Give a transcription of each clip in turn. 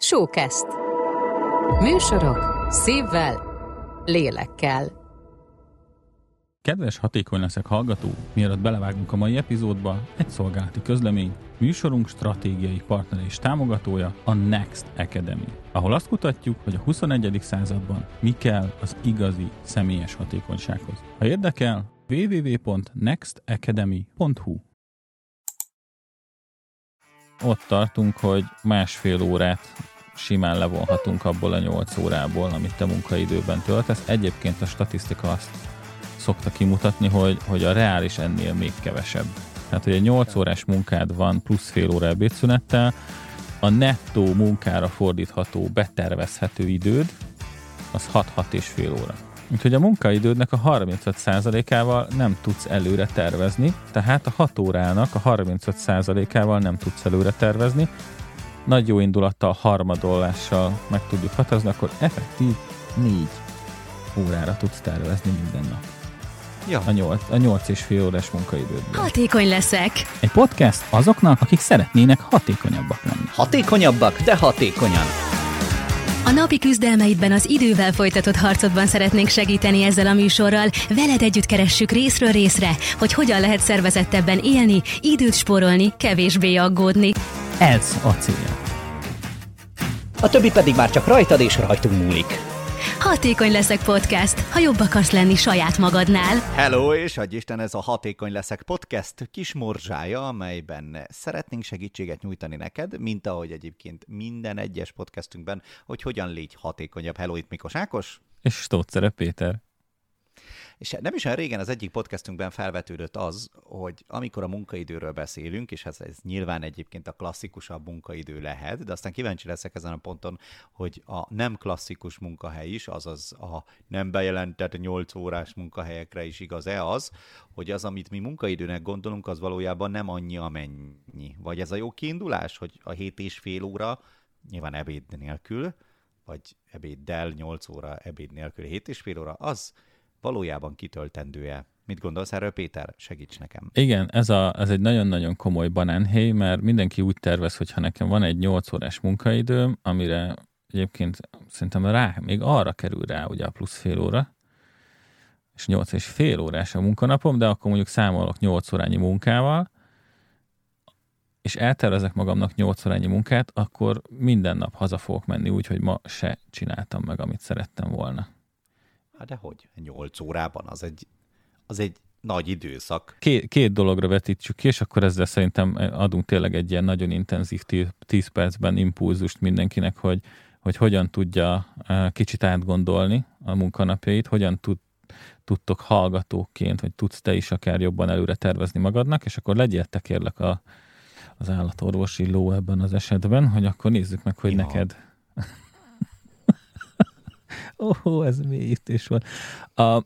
Showcast. Műsorok szívvel, lélekkel. Kedves hatékony leszek hallgató, mielőtt belevágunk a mai epizódba, egy szolgálati közlemény, műsorunk stratégiai partner és támogatója a Next Academy, ahol azt kutatjuk, hogy a 21. században mi kell az igazi személyes hatékonysághoz. Ha érdekel, www.nextacademy.hu Ott tartunk, hogy másfél órát simán levonhatunk abból a 8 órából, amit te munkaidőben töltesz. Egyébként a statisztika azt szokta kimutatni, hogy, hogy a reális ennél még kevesebb. Tehát, hogy egy 8 órás munkád van plusz fél óra ebédszünettel, a nettó munkára fordítható, betervezhető időd, az 6-6 és fél óra. Úgyhogy a munkaidődnek a 35%-ával nem tudsz előre tervezni, tehát a 6 órának a 35%-ával nem tudsz előre tervezni. Nagy jó indulattal, harmadollással meg tudjuk határozni, akkor effektív 4 órára tudsz tervezni minden nap. Ja. A 8, a 8 és fél órás munkaidődből. Hatékony leszek. Egy podcast azoknak, akik szeretnének hatékonyabbak lenni. Hatékonyabbak, de hatékonyan. A napi küzdelmeidben az idővel folytatott harcodban szeretnénk segíteni ezzel a műsorral. Veled együtt keressük részről részre, hogy hogyan lehet szervezettebben élni, időt spórolni, kevésbé aggódni. Ez a cél. A többi pedig már csak rajtad és rajtunk múlik. Hatékony leszek podcast, ha jobb akarsz lenni saját magadnál. Hello, és adj Isten, ez a Hatékony Leszek podcast kis morzsája, amelyben szeretnénk segítséget nyújtani neked, mint ahogy egyébként minden egyes podcastünkben, hogy hogyan légy hatékonyabb. Hello, itt Mikos Ákos. És Stócere Péter. És nem is olyan régen az egyik podcastünkben felvetődött az, hogy amikor a munkaidőről beszélünk, és ez, ez nyilván egyébként a klasszikusabb munkaidő lehet, de aztán kíváncsi leszek ezen a ponton, hogy a nem klasszikus munkahely is, azaz a nem bejelentett 8 órás munkahelyekre is igaz-e az, hogy az, amit mi munkaidőnek gondolunk, az valójában nem annyi, amennyi. Vagy ez a jó kiindulás, hogy a 7 és fél óra, nyilván ebéd nélkül, vagy ebéddel 8 óra, ebéd nélkül 7 és fél óra, az valójában kitöltendő-e? Mit gondolsz erről, Péter? Segíts nekem. Igen, ez, a, ez egy nagyon-nagyon komoly banánhéj, mert mindenki úgy tervez, hogy ha nekem van egy 8 órás munkaidőm, amire egyébként szerintem rá, még arra kerül rá ugye a plusz fél óra, és 8 és fél órás a munkanapom, de akkor mondjuk számolok 8 órányi munkával, és eltervezek magamnak 8 órányi munkát, akkor minden nap haza fogok menni úgy, hogy ma se csináltam meg, amit szerettem volna. Hát de hogy? 8 órában az egy, az egy nagy időszak. Két, két dologra vetítsük ki, és akkor ezzel szerintem adunk tényleg egy ilyen nagyon intenzív 10 percben impulzust mindenkinek, hogy, hogy hogyan tudja eh, kicsit átgondolni a munkanapjait, hogyan tud, tudtok hallgatóként, vagy tudsz te is akár jobban előre tervezni magadnak, és akkor legyél te kérlek a, az állatorvosi ló ebben az esetben, hogy akkor nézzük meg, hogy Ima. neked oh, ez mély ütés volt. A,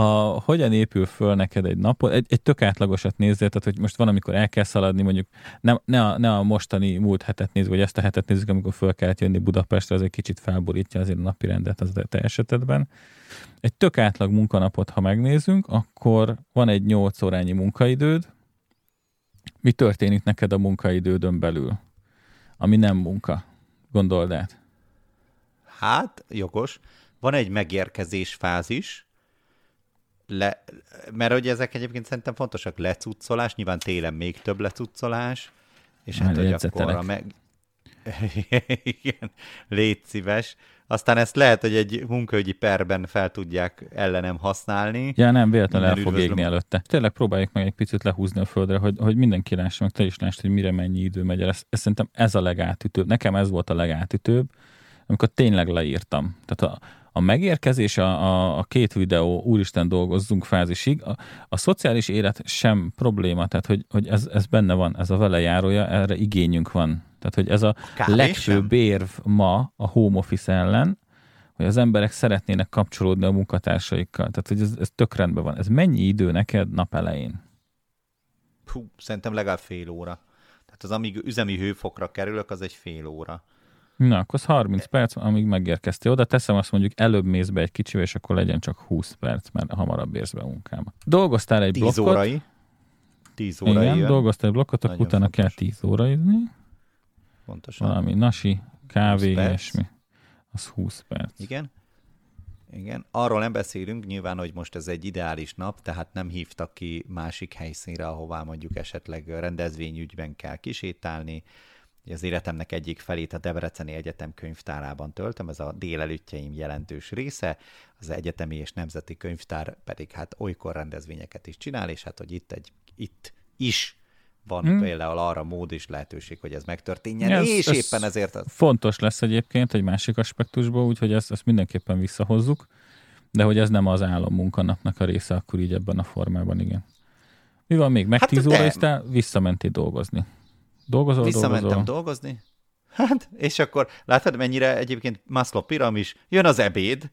a, hogyan épül föl neked egy napot? Egy, egy tök átlagosat nézzél, tehát hogy most van, amikor el kell szaladni, mondjuk ne, ne, a, ne a mostani múlt hetet nézzük, vagy ezt a hetet nézzük, amikor föl kellett jönni Budapestre, az egy kicsit felborítja azért a napi rendet az te esetedben. Egy tök átlag munkanapot, ha megnézzünk, akkor van egy 8 órányi munkaidőd. Mi történik neked a munkaidődön belül? Ami nem munka. Gondold át. Hát, jogos. Van egy megérkezés fázis, le, mert hogy ezek egyébként szerintem fontosak, lecuccolás, nyilván télen még több lecuccolás, és hát, hogy akkor a meg... Igen, légy szíves. Aztán ezt lehet, hogy egy munkaügyi perben fel tudják ellenem használni. Ja, nem, véletlenül el fog üdvözlöm. égni előtte. Tényleg próbáljuk meg egy picit lehúzni a földre, hogy, hogy mindenki lássa, meg te is lásd, hogy mire mennyi idő megy el. Ez, ez szerintem ez a legátütőbb. Nekem ez volt a legátütőbb, amikor tényleg leírtam. Tehát a, a megérkezés, a, a, a két videó, úristen dolgozzunk fázisig, a, a szociális élet sem probléma, tehát hogy, hogy ez, ez benne van, ez a velejárója, erre igényünk van. Tehát, hogy ez a kávé legfőbb érv ma a home office ellen, hogy az emberek szeretnének kapcsolódni a munkatársaikkal. Tehát, hogy ez, ez tök rendben van. Ez mennyi idő neked nap elején? Hú, szerintem legalább fél óra. Tehát az, amíg üzemi hőfokra kerülök, az egy fél óra. Na, akkor az 30 perc, amíg megérkeztél oda. Teszem azt mondjuk, előbb mész be egy kicsivel, és akkor legyen csak 20 perc, mert hamarabb érsz be a munkába. Dolgoztál egy 10 blokkot. órai. 10 órai Igen, jön. dolgoztál egy blokkot, akkor utána kell fontos. 10 óra izni. pontosan. valami nasi, kávé, 20 perc. ilyesmi. Az 20 perc. Igen. Igen. Arról nem beszélünk nyilván, hogy most ez egy ideális nap, tehát nem hívtak ki másik helyszínre, ahová mondjuk esetleg rendezvényügyben kell kisétálni. Az életemnek egyik felét a Debreceni Egyetem könyvtárában töltöm, ez a délelőttjeim jelentős része, az egyetemi és nemzeti könyvtár pedig hát olykor rendezvényeket is csinál, és hát hogy itt, egy, itt is van hmm. például arra mód és lehetőség, hogy ez megtörténjen, Ez- és ez éppen ezért az Fontos lesz egyébként egy másik aspektusból, úgyhogy ezt, ezt mindenképpen visszahozzuk, de hogy ez nem az álom munkanapnak a része, akkor így ebben a formában, igen. Mi van még? Meg Hát 10 de- óra, és te visszamentél dolgozni. Dolgozol, Visszamentem dolgozol. dolgozni. Hát, és akkor látod, mennyire egyébként Maslow piramis, jön az ebéd,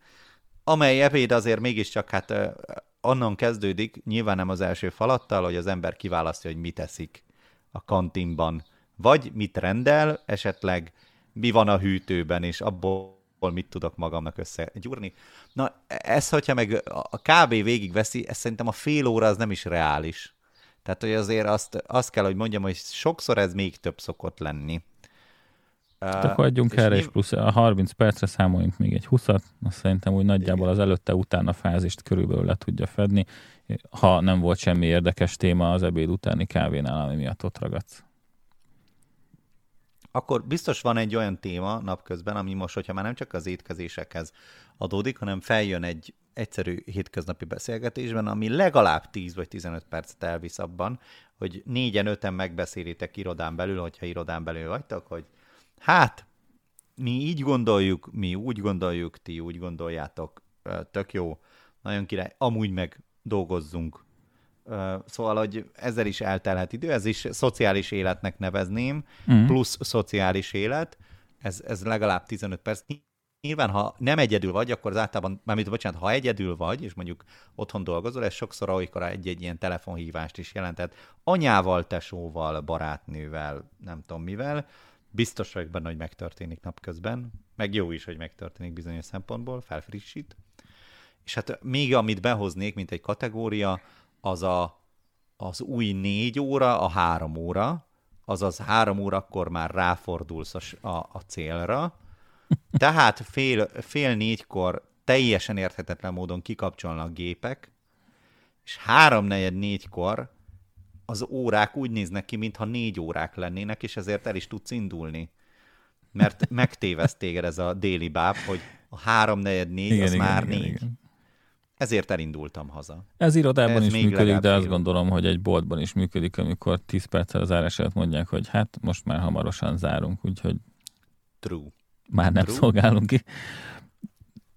amely ebéd azért mégiscsak hát ö, onnan kezdődik, nyilván nem az első falattal, hogy az ember kiválasztja, hogy mit eszik a kantinban, vagy mit rendel, esetleg mi van a hűtőben, és abból mit tudok magamnak összegyúrni. Na, ez, hogyha meg a kb. végigveszi, ez szerintem a fél óra az nem is reális. Tehát, hogy azért azt, azt kell, hogy mondjam, hogy sokszor ez még több szokott lenni. Hát akkor adjunk és erre nyilv- plusz, a 30 percre számoljunk még egy 20-at, azt szerintem úgy nagyjából az előtte-utána fázist körülbelül le tudja fedni, ha nem volt semmi érdekes téma az ebéd utáni kávénál, ami miatt ott ragadsz. Akkor biztos van egy olyan téma napközben, ami most, hogyha már nem csak az étkezésekhez adódik, hanem feljön egy egyszerű hétköznapi beszélgetésben, ami legalább 10 vagy 15 percet elvisz abban, hogy négyen, öten megbeszélitek irodán belül, hogyha irodán belül vagytok, hogy hát, mi így gondoljuk, mi úgy gondoljuk, ti úgy gondoljátok, tök jó, nagyon király, amúgy meg dolgozzunk. Szóval, hogy ezzel is eltelhet idő, ez is szociális életnek nevezném, Mhm. plusz szociális élet, ez, ez legalább 15 perc. Nyilván, ha nem egyedül vagy, akkor az általában, mármint bocsánat, ha egyedül vagy, és mondjuk otthon dolgozol, ez sokszor olykor egy-egy ilyen telefonhívást is jelentett, anyával, tesóval, barátnővel, nem tudom mivel, biztos vagyok benne, hogy megtörténik napközben, meg jó is, hogy megtörténik bizonyos szempontból, felfrissít. És hát még amit behoznék, mint egy kategória, az a, az új négy óra, a három óra, azaz három órakor már ráfordulsz a, a, a célra, tehát fél, fél négykor teljesen érthetetlen módon kikapcsolnak gépek, és háromnegyed négykor az órák úgy néznek ki, mintha négy órák lennének, és ezért el is tudsz indulni. Mert megtéveszt téged ez a déli báb, hogy a háromnegyed négy Igen, az igen, már igen, négy. igen. Ezért elindultam haza. Ez irodában Ez is működik, de azt gondolom, hogy egy boltban is működik, amikor 10 perccel az zárás előtt mondják, hogy hát most már hamarosan zárunk, úgyhogy True. Már nem True. szolgálunk ki. Egy,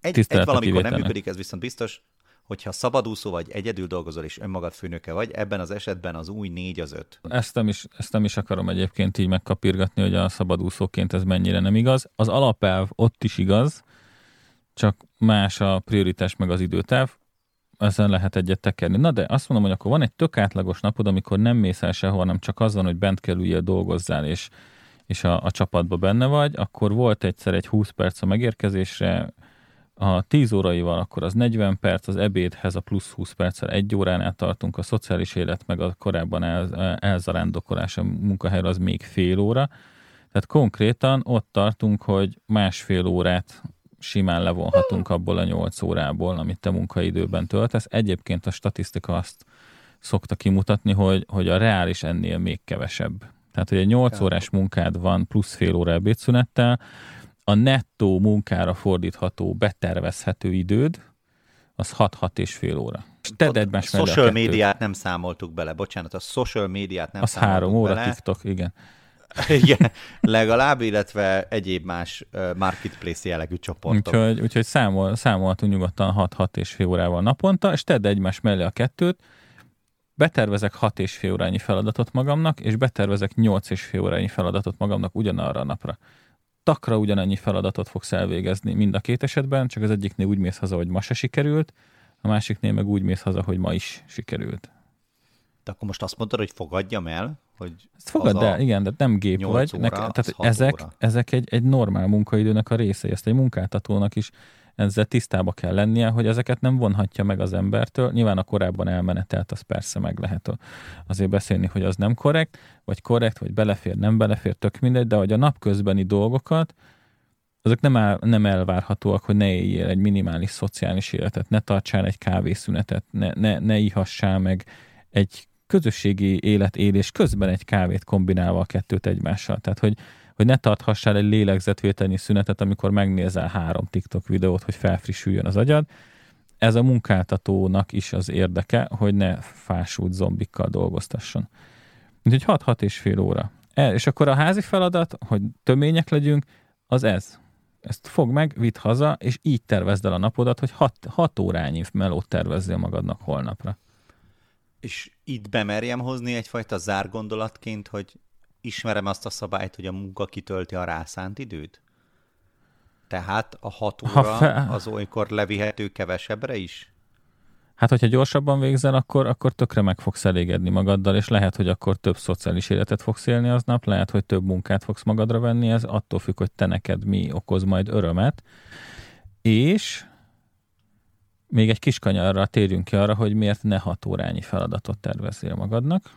egy Tisztelet valamikor nem működik, ez viszont biztos, hogyha szabadúszó vagy, egyedül dolgozol és önmagad főnöke vagy, ebben az esetben az új négy az öt. Ezt nem, is, ezt nem is akarom egyébként így megkapirgatni, hogy a szabadúszóként ez mennyire nem igaz. Az alapelv ott is igaz, csak más a prioritás meg az időtáv, ezen lehet egyet tekerni. Na de azt mondom, hogy akkor van egy tök átlagos napod, amikor nem mész el sehova, hanem csak az van, hogy bent kell üljél, dolgozzál, és, és a, a csapatba benne vagy, akkor volt egyszer egy 20 perc a megérkezésre, a 10 óraival akkor az 40 perc, az ebédhez a plusz 20 perccel egy óránál tartunk, a szociális élet meg a korábban el, elzarándokolás a munkahelyre az még fél óra. Tehát konkrétan ott tartunk, hogy másfél órát simán levonhatunk abból a 8 órából, amit te munkaidőben töltesz. Egyébként a statisztika azt szokta kimutatni, hogy, hogy a reális ennél még kevesebb. Tehát, hogy egy 8 órás munkád van plusz fél óra ebédszünettel, a nettó munkára fordítható, betervezhető időd, az 6-6 és fél óra. Mellé a social médiát nem számoltuk bele, bocsánat, a social médiát nem Az számoltuk három óra bele. TikTok, igen. Igen, legalább, illetve egyéb más marketplace jellegű csoportok. Úgyhogy, úgyhogy számol, számolhatunk nyugodtan 6-6 és fél órával naponta, és tedd egymás mellé a kettőt, betervezek 6 és fél órányi feladatot magamnak, és betervezek 8 és fél órányi feladatot magamnak ugyanarra a napra. Takra ugyanannyi feladatot fogsz elvégezni mind a két esetben, csak az egyiknél úgy mész haza, hogy ma se sikerült, a másiknél meg úgy mész haza, hogy ma is sikerült. De akkor most azt mondtad, hogy fogadjam el, hogy Ezt a- el, igen, de nem gép vagy. óra, Nek, tehát ezek, óra. ezek egy, egy normál munkaidőnek a része, ezt egy munkáltatónak is ezzel tisztába kell lennie, hogy ezeket nem vonhatja meg az embertől. Nyilván a korábban elmenetelt, az persze meg lehet azért beszélni, hogy az nem korrekt, vagy korrekt, vagy belefér, nem belefér, tök mindegy, de hogy a napközbeni dolgokat, azok nem, el, nem elvárhatóak, hogy ne éljél egy minimális szociális életet, ne tartsál egy kávészünetet, ne, ne, ne ihassál meg egy közösségi életélés közben egy kávét kombinálva a kettőt egymással. Tehát, hogy, hogy ne tarthassál egy lélegzetvételnyi szünetet, amikor megnézel három TikTok videót, hogy felfrissüljön az agyad. Ez a munkáltatónak is az érdeke, hogy ne fásult zombikkal dolgoztasson. Úgyhogy 6-6 és fél óra. E, és akkor a házi feladat, hogy tömények legyünk, az ez. Ezt fog meg, vidd haza, és így tervezd el a napodat, hogy 6 órányi melót tervezzél magadnak holnapra. És itt bemerjem hozni egyfajta zárgondolatként, hogy ismerem azt a szabályt, hogy a munka kitölti a rászánt időt? Tehát a hat óra fe... az olykor levihető kevesebbre is? Hát, hogyha gyorsabban végzel, akkor, akkor tökre meg fogsz elégedni magaddal, és lehet, hogy akkor több szociális életet fogsz élni aznap, lehet, hogy több munkát fogsz magadra venni, ez attól függ, hogy te neked mi okoz majd örömet. És még egy kis kanyarra térjünk ki arra, hogy miért ne hat órányi feladatot tervezzél magadnak.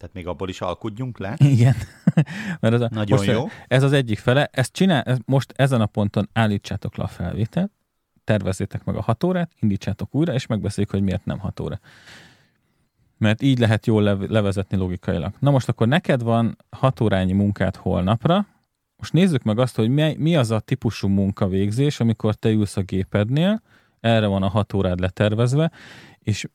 Tehát még abból is alkudjunk le? Igen. Mert ez, a, Nagyon most jó. Ez az egyik fele. Ezt csinál, ez most ezen a ponton állítsátok le a felvételt, tervezzétek meg a hat órát, indítsátok újra, és megbeszéljük, hogy miért nem hat óra. Mert így lehet jól levezetni logikailag. Na most akkor neked van hat órányi munkát holnapra, most nézzük meg azt, hogy mi, mi az a típusú munkavégzés, amikor te ülsz a gépednél, erre van a hat órád letervezve, és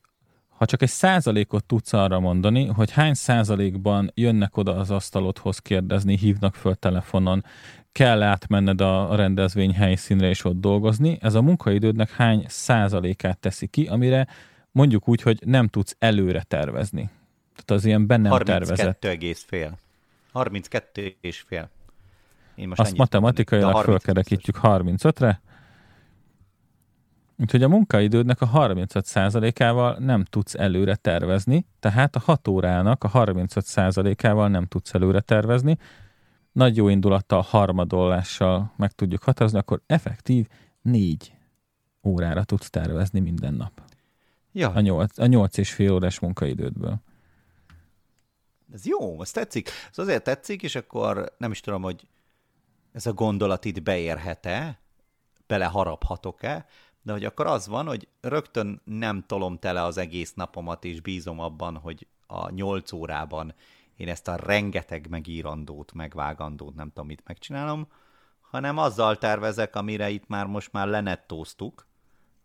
ha csak egy százalékot tudsz arra mondani, hogy hány százalékban jönnek oda az asztalodhoz kérdezni, hívnak föl telefonon, kell átmenned a rendezvény helyszínre és ott dolgozni, ez a munkaidődnek hány százalékát teszi ki, amire mondjuk úgy, hogy nem tudsz előre tervezni. Tehát az ilyen bennem 32 tervezett. 32 egész fél. 32 és fél. Én most Azt matematikailag fölkerekítjük 35-re, Úgyhogy a munkaidődnek a 35%-ával nem tudsz előre tervezni, tehát a 6 órának a 35%-ával nem tudsz előre tervezni. Nagy jó indulattal, harmadollással meg tudjuk határozni, akkor effektív 4 órára tudsz tervezni minden nap. Ja. A 8, a 8 és fél órás munkaidődből. Ez jó, ez tetszik. Ez azért tetszik, és akkor nem is tudom, hogy ez a gondolat itt beérhet-e, beleharaphatok-e, de hogy akkor az van, hogy rögtön nem tolom tele az egész napomat, és bízom abban, hogy a nyolc órában én ezt a rengeteg megírandót, megvágandót, nem tudom mit megcsinálom, hanem azzal tervezek, amire itt már most már lenettóztuk,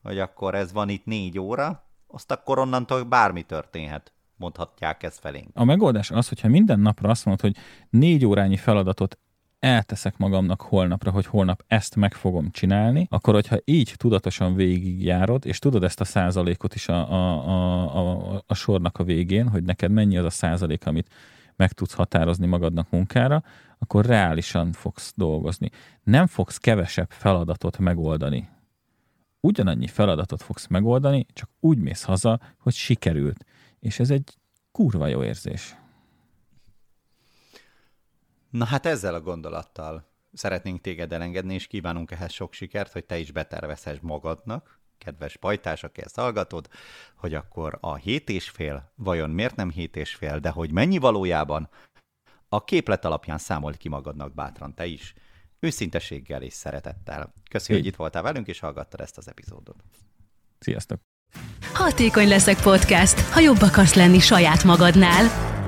hogy akkor ez van itt négy óra, azt akkor onnantól bármi történhet mondhatják ezt felénk. A megoldás az, hogyha minden napra azt mondod, hogy négy órányi feladatot elteszek magamnak holnapra, hogy holnap ezt meg fogom csinálni, akkor hogyha így tudatosan végigjárod, és tudod ezt a százalékot is a, a, a, a, a sornak a végén, hogy neked mennyi az a százalék, amit meg tudsz határozni magadnak munkára, akkor reálisan fogsz dolgozni. Nem fogsz kevesebb feladatot megoldani. Ugyanannyi feladatot fogsz megoldani, csak úgy mész haza, hogy sikerült. És ez egy kurva jó érzés. Na hát ezzel a gondolattal szeretnénk téged elengedni, és kívánunk ehhez sok sikert, hogy te is betervezhess magadnak, kedves pajtás, aki ezt hallgatod, hogy akkor a hét és fél, vajon miért nem hét és fél, de hogy mennyi valójában, a képlet alapján számolt ki magadnak bátran te is, őszintességgel és szeretettel. Köszönjük, hogy itt voltál velünk, és hallgattad ezt az epizódot. Sziasztok! Hatékony leszek podcast, ha jobb akarsz lenni saját magadnál.